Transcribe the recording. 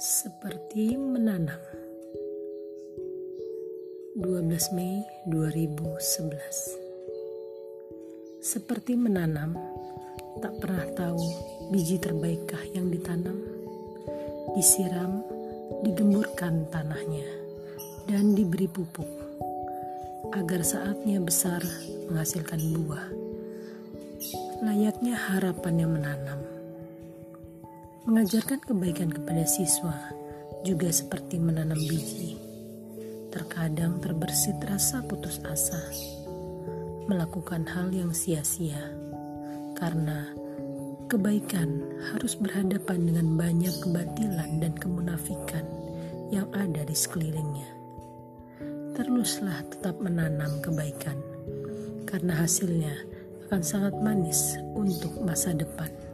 Seperti menanam. 12 Mei 2011 Seperti menanam tak pernah tahu biji terbaikkah yang ditanam. Disiram digemburkan tanahnya dan diberi pupuk agar saatnya besar menghasilkan buah. Layaknya harapan yang menanam. Mengajarkan kebaikan kepada siswa juga seperti menanam biji terkadang terbersit rasa putus asa, melakukan hal yang sia-sia, karena kebaikan harus berhadapan dengan banyak kebatilan dan kemunafikan yang ada di sekelilingnya. Teruslah tetap menanam kebaikan, karena hasilnya akan sangat manis untuk masa depan.